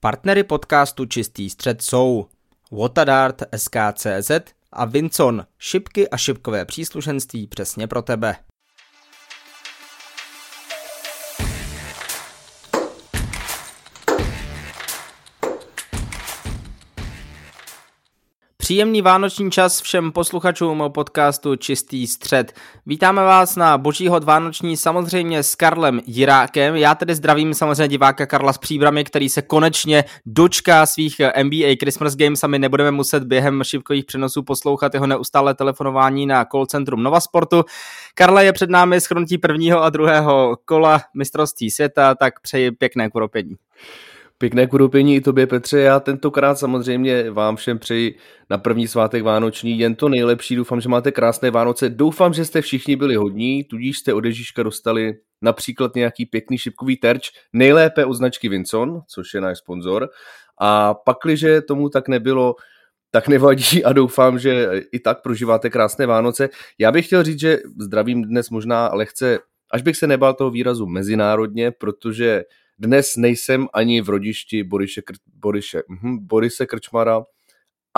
Partnery podcastu Čistý střed jsou Watadart, SKCZ a Vincon, šipky a šipkové příslušenství přesně pro tebe. Příjemný vánoční čas všem posluchačům podcastu Čistý střed. Vítáme vás na boží hod vánoční samozřejmě s Karlem Jirákem. Já tedy zdravím samozřejmě diváka Karla z Příbramy, který se konečně dočká svých NBA Christmas Games a my nebudeme muset během šipkových přenosů poslouchat jeho neustále telefonování na call centrum Nova Sportu. Karla je před námi schrnutí prvního a druhého kola mistrovství světa, tak přeji pěkné kuropění. Pěkné kudopění i tobě, Petře. Já tentokrát samozřejmě vám všem přeji na první svátek Vánoční jen to nejlepší. Doufám, že máte krásné Vánoce. Doufám, že jste všichni byli hodní, tudíž jste od Ježíška dostali například nějaký pěkný šipkový terč, nejlépe od značky Vincon, což je náš sponzor. A pakliže tomu tak nebylo, tak nevadí a doufám, že i tak prožíváte krásné Vánoce. Já bych chtěl říct, že zdravím dnes možná lehce, až bych se nebal toho výrazu mezinárodně, protože dnes nejsem ani v rodišti Boriše, Boriše, hm, Borise Krčmara,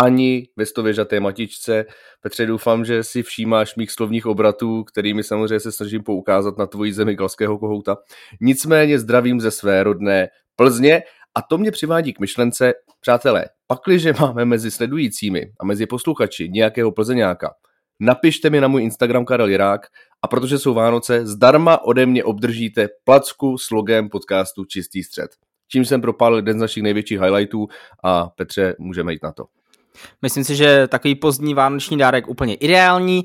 ani ve stověžaté matičce. Petře, doufám, že si všímáš mých slovních obratů, kterými samozřejmě se snažím poukázat na tvoji zemi galského kohouta. Nicméně zdravím ze své rodné Plzně a to mě přivádí k myšlence, přátelé, pakliže máme mezi sledujícími a mezi posluchači nějakého plzeňáka, napište mi na můj Instagram Karel Jirák a protože jsou Vánoce, zdarma ode mě obdržíte placku s logem podcastu Čistý střed. Čím jsem propálil jeden z našich největších highlightů a Petře, můžeme jít na to. Myslím si, že takový pozdní vánoční dárek úplně ideální.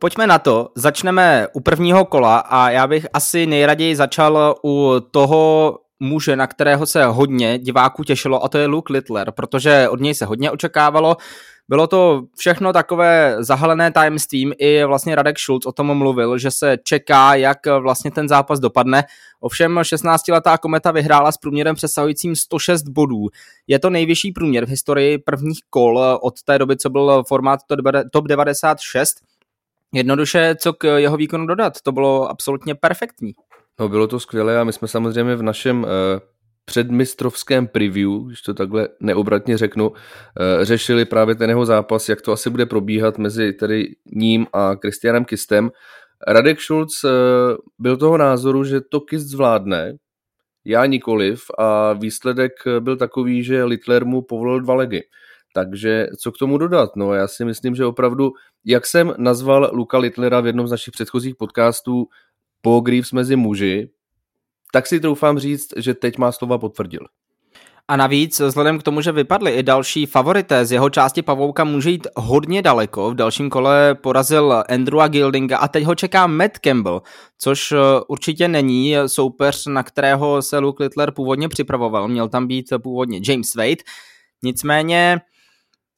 Pojďme na to, začneme u prvního kola a já bych asi nejraději začal u toho muže, na kterého se hodně diváků těšilo a to je Luke Littler, protože od něj se hodně očekávalo. Bylo to všechno takové zahalené tajemstvím, i vlastně Radek Schulz o tom mluvil, že se čeká, jak vlastně ten zápas dopadne. Ovšem 16-letá kometa vyhrála s průměrem přesahujícím 106 bodů. Je to nejvyšší průměr v historii prvních kol od té doby, co byl formát top 96. Jednoduše, co k jeho výkonu dodat, to bylo absolutně perfektní. No bylo to skvělé a my jsme samozřejmě v našem eh, předmistrovském preview, když to takhle neobratně řeknu, eh, řešili právě ten jeho zápas, jak to asi bude probíhat mezi tedy ním a Kristianem Kistem. Radek Schulz eh, byl toho názoru, že to Kist zvládne, já nikoliv a výsledek byl takový, že Littler mu povolil dva legy. Takže co k tomu dodat? No já si myslím, že opravdu, jak jsem nazval Luka Littlera v jednom z našich předchozích podcastů, Paul Greaves mezi muži, tak si troufám říct, že teď má slova potvrdil. A navíc, vzhledem k tomu, že vypadly i další favorité, z jeho části Pavouka může jít hodně daleko. V dalším kole porazil Andrewa Gildinga a teď ho čeká Matt Campbell, což eh, určitě není soupeř, na kterého se Luke Littler původně připravoval. Měl tam být původně James Wade. Nicméně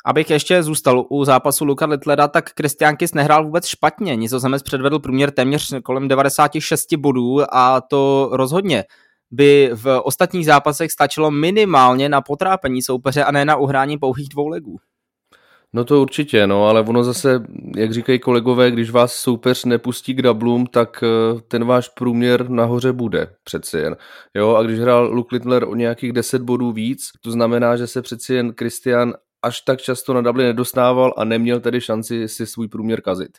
Abych ještě zůstal u zápasu Luka Littlera, tak Christian Kiss nehrál vůbec špatně. Nizozemec předvedl průměr téměř kolem 96 bodů a to rozhodně by v ostatních zápasech stačilo minimálně na potrápení soupeře a ne na uhrání pouhých dvou legů. No to určitě, no, ale ono zase, jak říkají kolegové, když vás soupeř nepustí k dublům, tak eh, ten váš průměr nahoře bude přeci jen. Jo, a když hrál Luke Littler o nějakých 10 bodů víc, to znamená, že se přeci jen Christian až tak často na Dublin nedostával a neměl tedy šanci si svůj průměr kazit.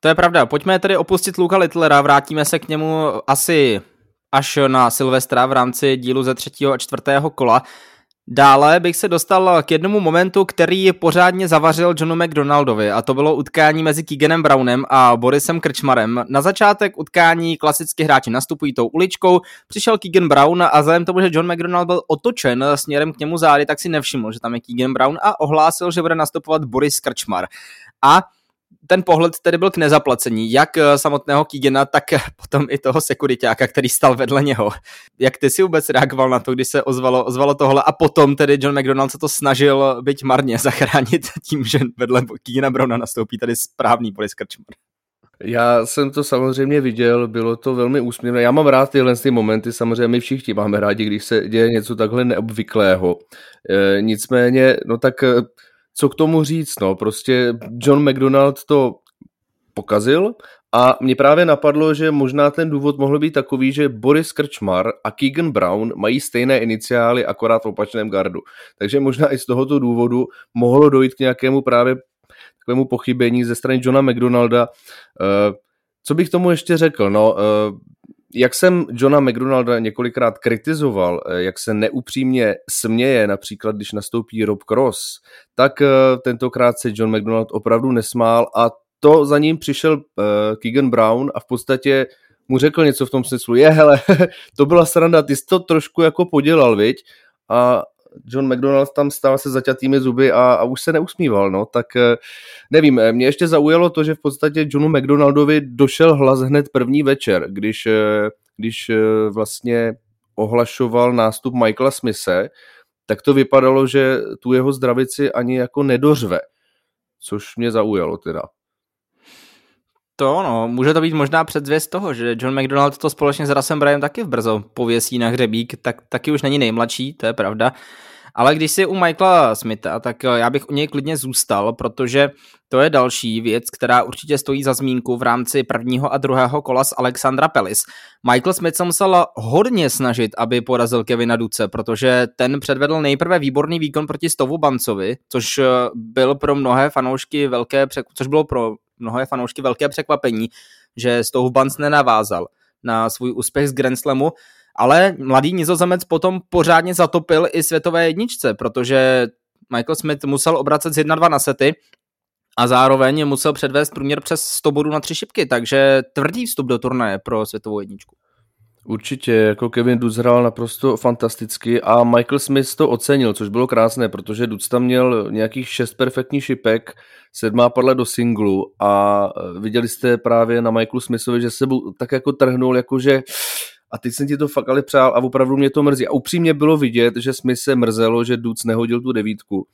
To je pravda. Pojďme tedy opustit Luka Littlera, vrátíme se k němu asi až na Silvestra v rámci dílu ze třetího a čtvrtého kola. Dále bych se dostal k jednomu momentu, který pořádně zavařil Johnu McDonaldovi a to bylo utkání mezi Keeganem Brownem a Borisem Krčmarem. Na začátek utkání klasicky hráči nastupují tou uličkou, přišel Keegan Brown a vzhledem tomu, že John McDonald byl otočen směrem k němu zády, tak si nevšiml, že tam je Keegan Brown a ohlásil, že bude nastupovat Boris Krčmar. A ten pohled tedy byl k nezaplacení, jak eh, samotného Kýgena, tak eh, potom i toho sekuritáka, který stal vedle něho. Jak ty si vůbec reagoval na to, když se ozvalo, ozvalo tohle a potom tedy John McDonald se to snažil byť marně zachránit tím, že vedle Kýgena Browna nastoupí tady správný Boris Krčmar. Já jsem to samozřejmě viděl, bylo to velmi úsměvné. Já mám rád tyhle ty momenty, samozřejmě my všichni máme rádi, když se děje něco takhle neobvyklého. E, nicméně, no tak co k tomu říct, no, prostě John McDonald to pokazil A mě právě napadlo, že možná ten důvod mohl být takový, že Boris Krčmar a Keegan Brown mají stejné iniciály, akorát v opačném gardu. Takže možná i z tohoto důvodu mohlo dojít k nějakému právě takovému pochybení ze strany Johna McDonalda. Eh, co bych tomu ještě řekl? No, eh, jak jsem Johna McDonalda několikrát kritizoval, eh, jak se neupřímně směje, například když nastoupí Rob Cross, tak tentokrát se John McDonald opravdu nesmál a to za ním přišel uh, Keegan Brown a v podstatě mu řekl něco v tom smyslu, je hele, to byla sranda, ty jsi to trošku jako podělal, viď? A John McDonald tam stál se zaťatými zuby a, a už se neusmíval, no, tak uh, nevím, eh, mě ještě zaujalo to, že v podstatě Johnu McDonaldovi došel hlas hned první večer, když, uh, když vlastně ohlašoval nástup Michaela Smise, tak to vypadalo, že tu jeho zdravici ani jako nedořve, což mě zaujalo teda. To no, může to být možná předzvěst toho, že John McDonald to společně s Rasem Bryan taky v brzo pověsí na hřebík, tak taky už není nejmladší, to je pravda. Ale když si u Michaela Smitha, tak eh, já bych u něj klidně zůstal, protože to je další věc, která určitě stojí za zmínku v rámci prvního a druhého kola s Alexandra Pellis. Michael Smith se musel hodně snažit, aby porazil Kevina Duce, protože ten předvedl nejprve výborný výkon proti Stovu Bancovi, což eh, byl pro mnohé fanoušky velké, což bylo pro mnohé fanoušky velké překvapení, že Stove Bans nenavázal na svůj úspěch z Grand Slamu, ale mladý nizozemec potom pořádně zatopil i světové jedničce, protože Michael Smith musel obracet z 1-2 na sety a zároveň musel předvést průměr přes 100 bodů na tři šipky, takže tvrdý vstup do turnaje pro světovou jedničku. Určitě, jako Kevin Dutz hrál naprosto fantasticky a Michael Smith to ocenil, což bylo krásné, protože Dutz tam měl nějakých šest perfektních šipek, sedmá padla do singlu a e, viděli jste právě na Michaelu Smithovi, že se tak jako trhnul, jakože a teď jsem ti to fakt ale přál a opravdu mě to mrzí. A upřímně bylo vidět, že Smith se mrzelo, že Dutz nehodil tu devítku.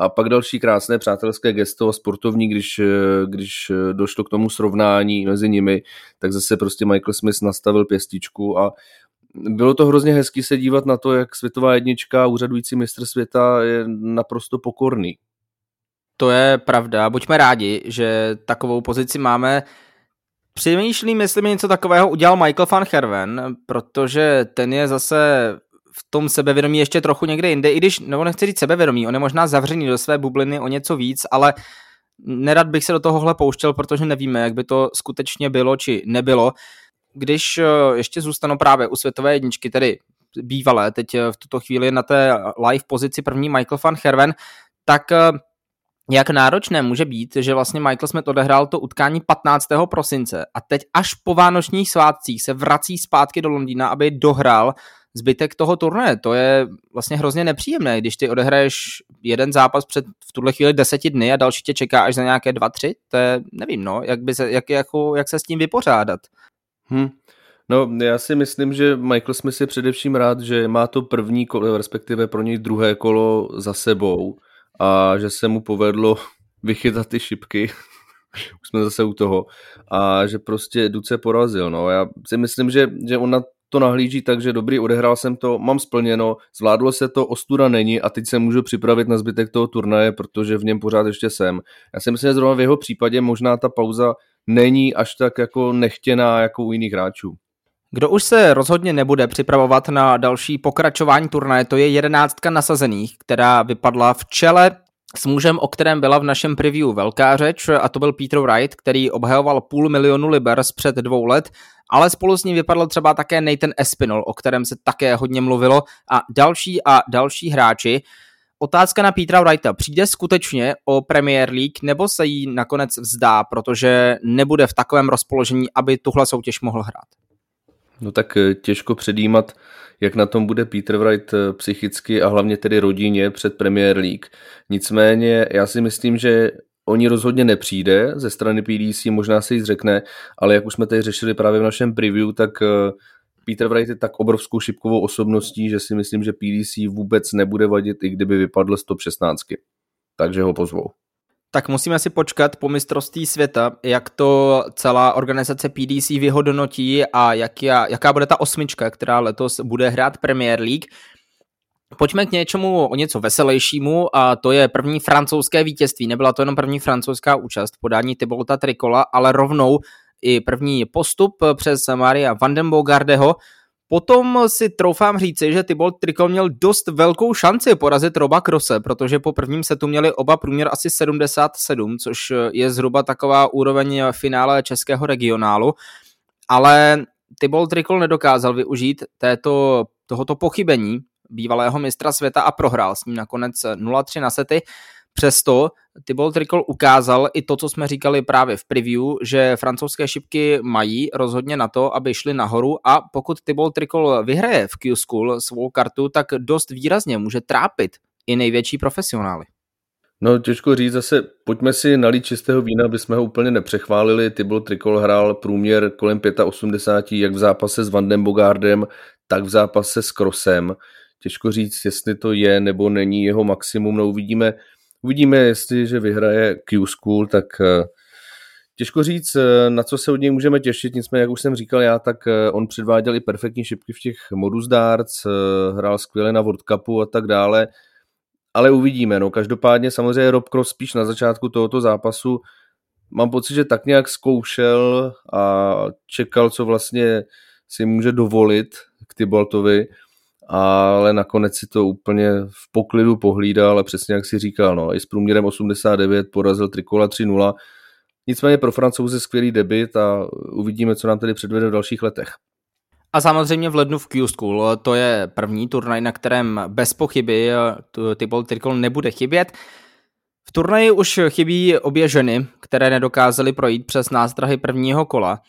A pak další krásné přátelské gesto a sportovní, když, e, když e, došlo k tomu srovnání mezi nimi, tak zase prostě Michael Smith nastavil pěstičku a bylo to hrozně hezký se dívat na to, jak světová jednička, úřadující mistr světa je naprosto pokorný. To je pravda. Buďme rádi, že takovou pozici máme. Přemýšlím, jestli mi něco takového udělal Michael van Herven, protože ten je zase v tom sebevědomí ještě trochu někde jinde, i když, nebo nechci říct sebevědomí, on je možná zavřený do své bubliny o něco víc, ale nerad bych se do tohohle pouštěl, protože nevíme, jak by to skutečně bylo či nebylo. Když eh, ještě zůstanu právě u světové jedničky, tedy bývalé, teď eh, v tuto chvíli na té live pozici první Michael van Herven, tak eh, jak náročné může být, že vlastně Michael Smith odehrál to utkání 15. prosince a teď až po vánočních svátcích se vrací zpátky do Londýna, aby dohrál zbytek toho turnaje. To je vlastně hrozně nepříjemné, když ty odehraješ jeden zápas před v tuhle chvíli deseti dny a další tě čeká až za nějaké dva, tři, to je, nevím, no, jak, by se, jak, jako, jak se s tím vypořádat. Hmm. No, já si myslím, že Michael Smith je především rád, že má to první kolo, respektive pro něj druhé kolo za sebou a že se mu povedlo vychytat ty šipky, už jsme zase u toho, a že prostě Duce porazil. No. Já si myslím, že, že on na to nahlíží tak, že dobrý, odehrál jsem to, mám splněno, zvládlo se to, ostuda není a teď se můžu připravit na zbytek toho turnaje, protože v něm pořád ještě jsem. Já si myslím, že zrovna v jeho případě možná ta pauza není až tak jako nechtěná jako u jiných hráčů. Kdo už se rozhodně nebude připravovat na další pokračování turnaje, to je jedenáctka nasazených, která vypadla v čele s mužem, o kterém byla v našem preview velká řeč, a to byl Peter Wright, který obhajoval půl milionu liber před dvou let, ale spolu s ním vypadl třeba také Nathan Espinol, o kterém se také hodně mluvilo, a další a další hráči. Otázka na Petra Wrighta. Přijde skutečně o Premier League nebo se jí nakonec vzdá, protože nebude v takovém rozpoložení, aby tuhle soutěž mohl hrát? No tak eh, těžko předjímat, jak na tom bude Peter Wright eh, psychicky a hlavně tedy rodině před Premier League. Nicméně já si myslím, že oni rozhodně nepřijde ze strany PDC, možná se jí zřekne, ale jak už jsme tady řešili právě v našem preview, tak eh, Peter Wright je tak obrovskou šipkovou osobností, že si myslím, že PDC vůbec nebude vadit, i kdyby vypadl z top 16. Takže ho pozvou tak musíme si počkat po mistrovství světa, jak to celá organizace PDC vyhodnotí a jak, jaká bude ta osmička, která letos bude hrát Premier League. Pojďme k něčemu o něco veselějšímu a to je první francouzské vítězství. Nebyla to jenom první francouzská účast podání Tybolta Trikola, ale rovnou i první postup přes Maria Vandenbogardeho. Potom si troufám říci, že Thibaut Tricol měl dost velkou šanci porazit Roba Krose, protože po prvním setu měli oba průměr asi 77, což je zhruba taková úroveň finále českého regionálu. Ale Thibaut Tricol nedokázal využít této, tohoto pochybení bývalého mistra světa a prohrál s ním nakonec 0-3 na sety. Přesto Thibaut Tricol ukázal i to, co jsme říkali právě v preview, že francouzské šipky mají rozhodně na to, aby šli nahoru a pokud Thibaut Tricol vyhraje v Q-School svou kartu, tak dost výrazně může trápit i největší profesionály. No těžko říct, zase pojďme si nalít čistého vína, aby jsme ho úplně nepřechválili. Thibaut Tricol hrál průměr kolem 85, jak v zápase s Vandem Bogardem, tak v zápase s Krosem. Těžko říct, jestli to je nebo není jeho maximum. No uvidíme, uvidíme jestli, že vyhraje Q-School, tak eh, Těžko říct, eh, na co se od něj můžeme těšit, nicméně, jak už jsem říkal já, tak eh, on předváděl i perfektní šipky v těch modus darts, hrál skvěle na World Cupu a tak dále, ale uvidíme. No. Každopádně samozřejmě Rob Cross spíš na začátku tohoto zápasu mám pocit, že tak nějak zkoušel a čekal, co vlastně si může dovolit k Tybaltovi ale nakonec si to úplně v poklidu pohlídal a přesně jak si říkal, no, i s průměrem 89 porazil Trikola 3-0. Nicméně pro Francouze skvělý debit a uvidíme, co nám tedy předvede v dalších letech. A samozřejmě v lednu v Q-School, to je první turnaj, na kterém bez pochyby Tybalt Trikol nebude chybět. V turnaji už chybí obě ženy, které nedokázaly projít přes nástrahy prvního kola.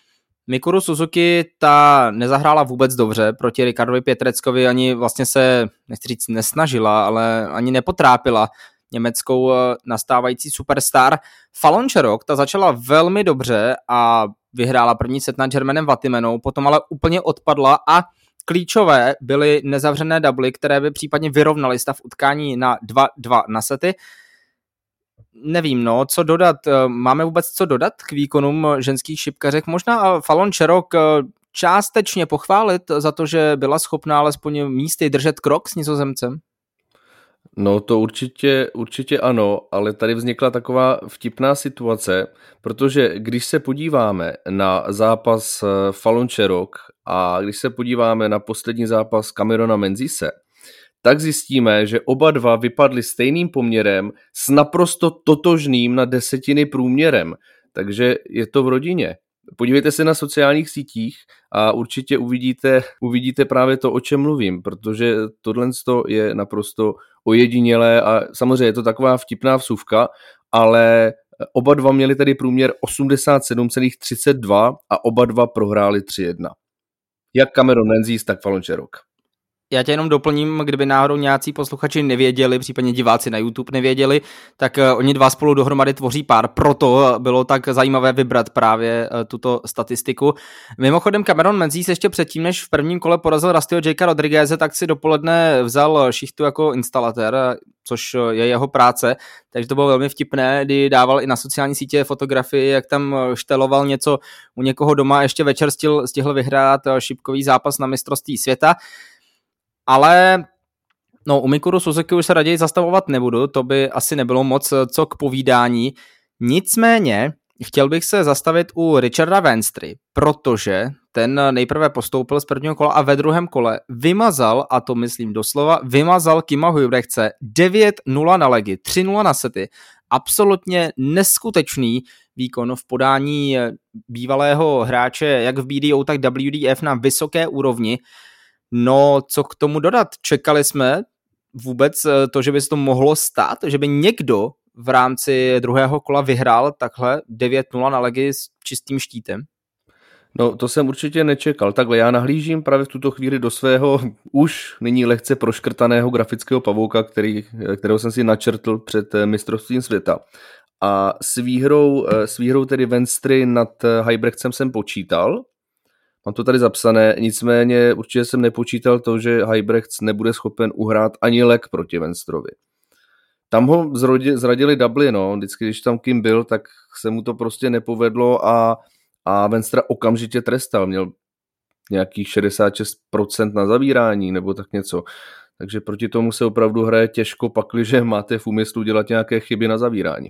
Mikuru Suzuki ta nezahrála vůbec dobře proti Ricardovi Pětreckovi, ani vlastně se, nechci říct, nesnažila, ale ani nepotrápila německou eh, nastávající superstar. Fallon Čerok, ta začala velmi dobře a vyhrála první set nad Germanem Vatimenou, potom ale úplně odpadla a klíčové byly nezavřené dubly, které by případně vyrovnaly stav utkání na 2-2 na sety nevím, no, co dodat. Eh, máme vůbec co dodat k výkonům ženských šipkařek? Možná Falon Čerok eh, částečně pochválit za to, že byla schopná alespoň místy držet krok s nizozemcem? No to určitě, určitě ano, ale tady vznikla taková vtipná situace, protože když se podíváme na zápas eh, Falon Čerok a když se podíváme na poslední zápas Camerona Menzise, tak zjistíme, že oba dva vypadli stejným poměrem s naprosto totožným na desetiny průměrem. Takže je to v rodině. Podívejte se na sociálních sítích a určitě uvidíte, uvidíte právě to, o čem mluvím, protože tohle je naprosto ojedinělé a samozřejmě je to taková vtipná vsuvka, ale oba dva měli tedy průměr 87,32 a oba dva prohráli 3-1. Jak Cameron Menzies, tak Fallon Sherrock já tě jenom doplním, kdyby náhodou nějací posluchači nevěděli, případně diváci na YouTube nevěděli, tak uh, oni dva spolu dohromady tvoří pár, proto bylo tak zajímavé vybrat právě uh, tuto statistiku. Mimochodem Cameron Menzies ještě předtím, než v prvním kole porazil Rastio Jakea Rodrigueze, tak si dopoledne vzal šichtu jako instalatér, což je jeho práce, takže to bylo velmi vtipné, kdy dával i na sociální sítě fotografii, jak tam šteloval něco u někoho doma ještě večer stihl, stihl vyhrát šipkový zápas na mistrovství světa ale no u Mikuru Suzuki už se raději zastavovat nebudu, to by asi nebylo moc eh, co k povídání. Nicméně chtěl bych se zastavit u Richarda Venstry, protože ten nejprve postoupil z prvního kola a ve druhém kole vymazal, a to myslím doslova, vymazal Kima Huibrechtce 9-0 na legy, 3-0 na sety. Absolutně neskutečný výkon v podání eh, bývalého hráče jak v BDO, tak WDF na vysoké úrovni. No, co k tomu dodat? Čekali jsme vůbec eh, to, že by se to mohlo stát, že by někdo v rámci druhého kola vyhrál takhle 9-0 na legy s čistým štítem? No, to jsem určitě nečekal. Takhle já nahlížím právě v tuto chvíli do svého už nyní lehce proškrtaného grafického pavouka, který, kterého jsem si načrtl před eh, mistrovstvím světa. A s výhrou, eh, s výhrou tedy Venstry nad Hybrechtsem jsem počítal, Mám to tady zapsané, nicméně určitě jsem nepočítal to, že Hybrechts nebude schopen uhrát ani lek proti Venstrovi. Tam ho zradili Dublin, no. vždycky, když tam Kim byl, tak se mu to prostě nepovedlo a, a Venstra okamžitě trestal. Měl nějakých 66% na zavírání nebo tak něco. Takže proti tomu se opravdu hraje těžko, pakliže máte v úmyslu dělat nějaké chyby na zavírání.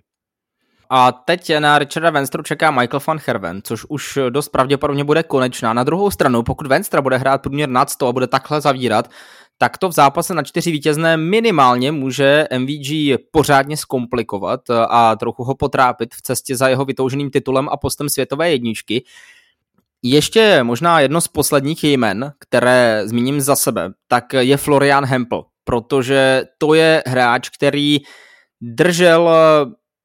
A teď na Richarda Venstru čeká Michael van Herven, což už dost pravděpodobně bude konečná. Na druhou stranu, pokud Venstra bude hrát průměr nad 100 a bude takhle zavírat, tak to v zápase na čtyři vítězné minimálně může MVG pořádně zkomplikovat a trochu ho potrápit v cestě za jeho vytouženým titulem a postem světové jedničky. Ještě možná jedno z posledních jmen, které zmíním za sebe, tak je Florian Hempel, protože to je hráč, který držel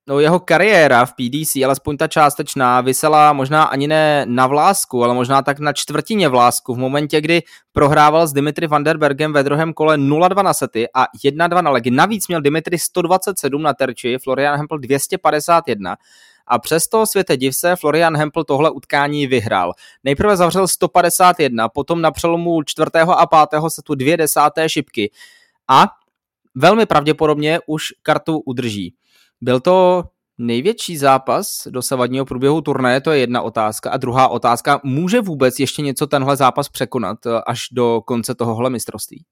no, jeho kariéra v PDC, alespoň ta částečná, vysela možná ani ne na vlásku, ale možná tak na čtvrtině vlásku v momentě, kdy prohrával s Dimitri Vanderbergem ve druhém kole 0-2 na sety a 1-2 na legy. Navíc měl Dimitri 127 na terči, Florian Hempel 251 a přesto světe div se, Florian Hempel tohle utkání vyhrál. Nejprve zavřel 151, potom na přelomu čtvrtého a pátého setu dvě desáté šipky a velmi pravděpodobně už kartu udrží. Byl to největší zápas dosavadního průběhu turnaje, to je jedna otázka. A druhá otázka, může vůbec ještě něco tenhle zápas překonat eh, až do konce tohohle mistrovství?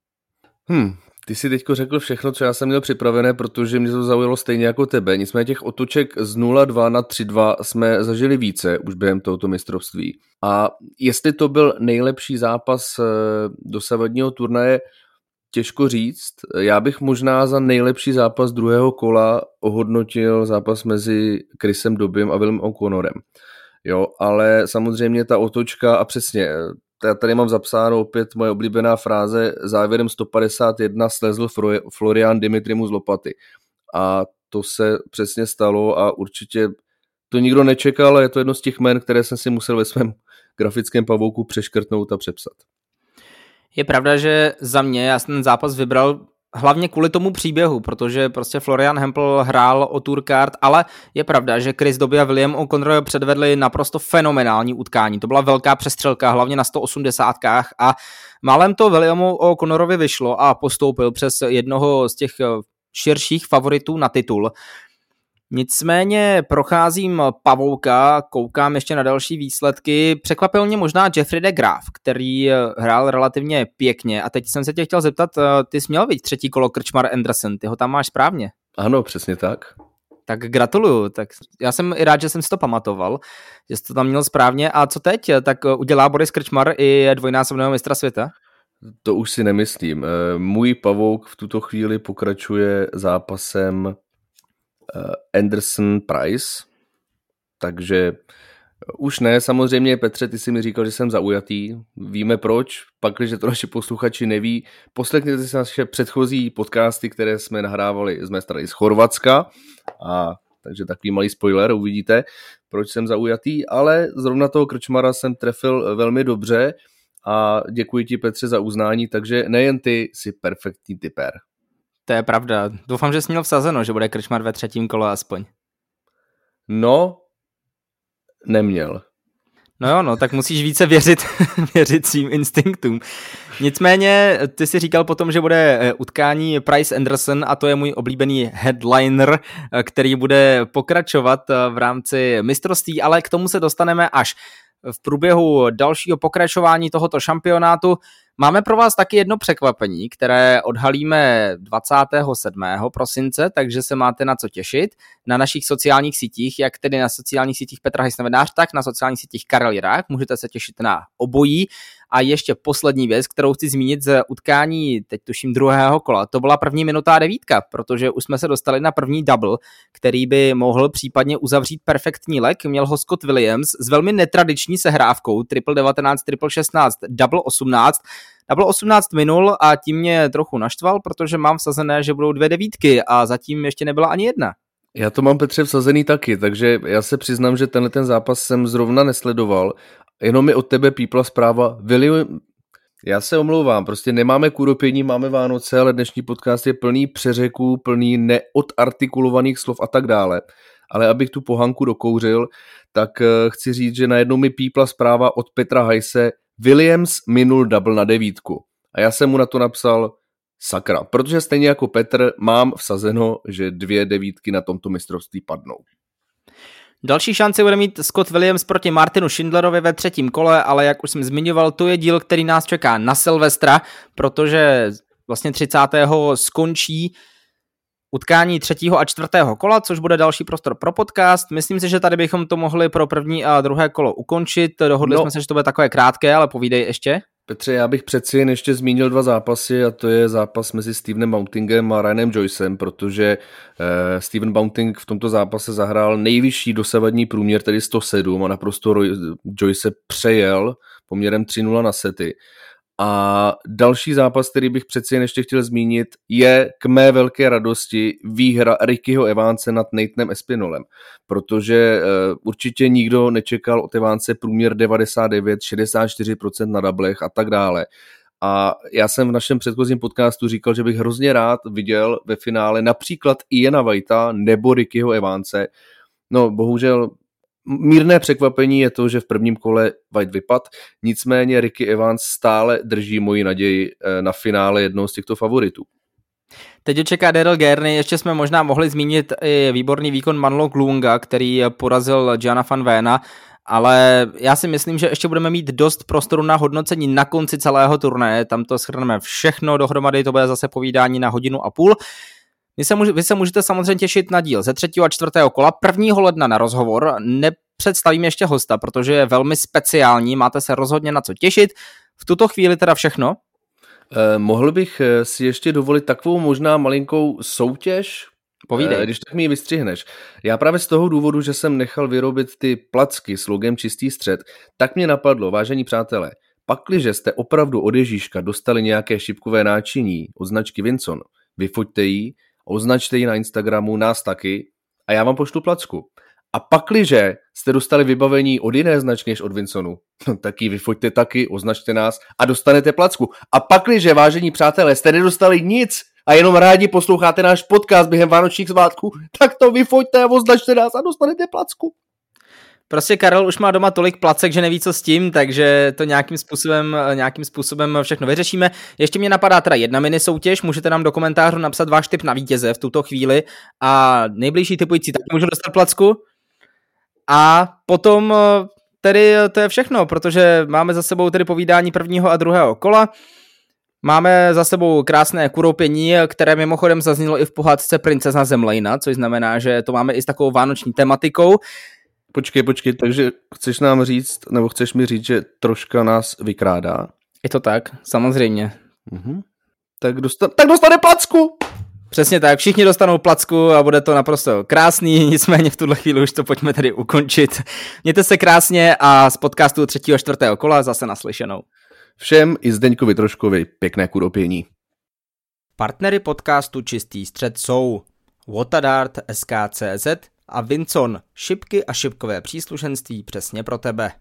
Hmm, ty si teďko řekl všechno, co já jsem měl připravené, protože mě to zaujalo stejně jako tebe. Nicméně těch otoček z 0-2 na 3-2 jsme zažili více už během tohoto mistrovství. A jestli to byl nejlepší zápas eh, dosavadního turnaje, Těžko říct. Já bych možná za nejlepší zápas druhého kola ohodnotil zápas mezi Chrisem Dobím a Willem O'Connorem. Jo, ale samozřejmě ta otočka a přesně, já tady mám zapsáno opět moje oblíbená fráze, závěrem 151 slezl Florian Dimitrimu z lopaty. A to se přesně stalo a určitě to nikdo nečekal, ale je to jedno z těch men, které jsem si musel ve svém grafickém pavouku přeškrtnout a přepsat. Je pravda, že za mě já jsem ten zápas vybral hlavně kvůli tomu příběhu, protože prostě Florian Hempel hrál o Tourcard, ale je pravda, že Chris Dobby a William O'Connor předvedli naprosto fenomenální utkání. To byla velká přestřelka, hlavně na 180 a málem to Williamu O'Connorovi vyšlo a postoupil přes jednoho z těch širších favoritů na titul. Nicméně procházím Pavouka, koukám ještě na další výsledky. Překvapil mě možná Jeffrey de Graaf, který eh, hrál relativně pěkně. A teď jsem se tě chtěl zeptat, eh, ty jsi měl být třetí kolo Krčmar Anderson, ty ho tam máš správně. Ano, přesně tak. Tak gratuluju, tak já jsem i rád, že jsem si to pamatoval, že jsi to tam měl správně. A co teď? Tak eh, udělá Boris Krčmar i dvojnásobného mistra světa? To už si nemyslím. Můj pavouk v tuto chvíli pokračuje zápasem Anderson Price, takže už ne, samozřejmě Petře, ty si mi říkal, že jsem zaujatý, víme proč, pak, když to naši posluchači neví, poslechněte si naše předchozí podcasty, které jsme nahrávali z mé strany z Chorvatska, a takže takový malý spoiler, uvidíte, proč jsem zaujatý, ale zrovna toho Krčmara jsem trefil velmi dobře. A děkuji ti Petře za uznání, takže nejen ty jsi perfektní typer. To je pravda. Doufám, že jsi měl vsazeno, že bude Krčmar ve třetím kole aspoň. No, neměl. No jo, no, tak musíš více věřit, věřit svým instinktům. Nicméně, ty si říkal potom, že bude eh, utkání Price Anderson a to je můj oblíbený headliner, eh, který bude pokračovat eh, v rámci mistrovství, ale k tomu se dostaneme až v průběhu dalšího pokračování tohoto šampionátu. Máme pro vás taky jedno překvapení, které odhalíme 27. prosince, takže se máte na co těšit na našich sociálních sítích, jak tedy na sociálních sítích Petra Hejsnevenář, tak na sociálních sítích Karel Jirák. Můžete se těšit na obojí. A ještě poslední věc, kterou chci zmínit z utkání, teď tuším druhého kola, to byla první minutá devítka, protože už jsme se dostali na první double, který by mohl případně uzavřít perfektní lek. Měl ho Scott Williams s velmi netradiční sehrávkou, triple 19, triple 16, double 18, Double 18 minul a tím mě trochu naštval, protože mám vsazené, že budou dvě devítky a zatím ještě nebyla ani jedna. Já to mám Petře vsazený taky, takže já se přiznám, že tenhle ten zápas jsem zrovna nesledoval. Jenom mi od tebe pípla zpráva. William, já se omlouvám, prostě nemáme kůropění, máme Vánoce, ale dnešní podcast je plný přeřeků, plný neodartikulovaných slov a tak dále. Ale abych tu pohanku dokouřil, tak eh, chci říct, že najednou mi pípla zpráva od Petra Hajse, Williams minul double na devítku. A já jsem mu na to napsal, sakra, protože stejně jako Petr mám vsazeno, že dvě devítky na tomto mistrovství padnou. Další šanci bude mít Scott Williams proti Martinu Schindlerovi ve třetím kole, ale jak už jsem zmiňoval, to je díl, který nás čeká na Silvestra, protože vlastně 30. skončí utkání třetího a čtvrtého kola, což bude další prostor pro podcast. Myslím si, že tady bychom to mohli pro první a druhé kolo ukončit. Dohodli no. jsme se, že to bude takové krátké, ale povídej ještě. Petře, já bych přeci jen ještě zmínil dva zápasy a to je zápas mezi Stevenem Mountingem a Ryanem Joycem, protože eh, Steven Mounting v tomto zápase zahrál nejvyšší dosavadní průměr, tedy 107 a naprosto Joyce přejel poměrem 3-0 na sety. A další zápas, který bych přeci jen ještě chtěl zmínit, je k mé velké radosti výhra Rickyho Evánce nad Natenem Espinolem, protože uh, určitě nikdo nečekal od Evánce průměr 99, 64% na dablech a tak dále. A já jsem v našem předchozím podcastu říkal, že bych hrozně rád viděl ve finále například Iena Vajta nebo Rickyho Evánce. No, bohužel Mírné překvapení je to, že v prvním kole White vypad, nicméně Ricky Evans stále drží moji naději eh, na finále jednoho z těchto favoritů. Teď čeká Daryl Gerney, ještě jsme možná mohli zmínit i výborný výkon Manlo Glunga, který porazil Gianna van Vena, ale já si myslím, že ještě budeme mít dost prostoru na hodnocení na konci celého turnaje, tam to shrneme všechno dohromady, to bude zase povídání na hodinu a půl. Vy se, může, vy se můžete samozřejmě těšit na díl ze třetího a čtvrtého kola. 1. ledna na rozhovor nepředstavím ještě hosta, protože je velmi speciální, máte se rozhodně na co těšit. V tuto chvíli teda všechno. Eh, mohl bych eh, si ještě dovolit takovou možná malinkou soutěž, Povídej. Eh, když tak mi ji vystřihneš. Já právě z toho důvodu, že jsem nechal vyrobit ty placky s logem Čistý střed, tak mě napadlo, vážení přátelé, pakliže jste opravdu od Ježíška dostali nějaké šipkové náčiní od značky Vinson, vyfoďte ji označte ji na Instagramu, nás taky a já vám pošlu placku. A pakliže jste dostali vybavení od jiné značky než od Vinsonu, no, tak ji vyfoďte taky, označte nás a dostanete placku. A pakliže, vážení přátelé, jste nedostali nic a jenom rádi posloucháte náš podcast během Vánočních svátků, tak to vyfoďte a označte nás a dostanete placku. Prostě Karel už má doma tolik placek, že neví co s tím, takže to nějakým způsobem, nějakým způsobem všechno vyřešíme. Ještě mě napadá teda jedna mini soutěž, můžete nám do komentářů napsat váš tip na vítěze v tuto chvíli a nejbližší typující taky můžu dostat placku. A potom tedy to je všechno, protože máme za sebou tedy povídání prvního a druhého kola. Máme za sebou krásné kuropění, které mimochodem zaznělo i v pohádce Princezna Zemlejna, což znamená, že to máme i s takovou vánoční tematikou. Počkej, počkej, takže chceš nám říct, nebo chceš mi říct, že troška nás vykrádá? Je to tak, samozřejmě. Mhm. Tak, dostan- tak dostane placku! Přesně tak, všichni dostanou placku a bude to naprosto krásný, nicméně v tuhle chvíli už to pojďme tedy ukončit. Mějte se krásně a z podcastu třetího a čtvrtého kola zase naslyšenou. Všem i Zdeňkovi Troškovi pěkné kuropění. Partnery podcastu Čistý střed jsou Watadart SKCZ a Vincon, šipky a šipkové příslušenství přesně pro tebe.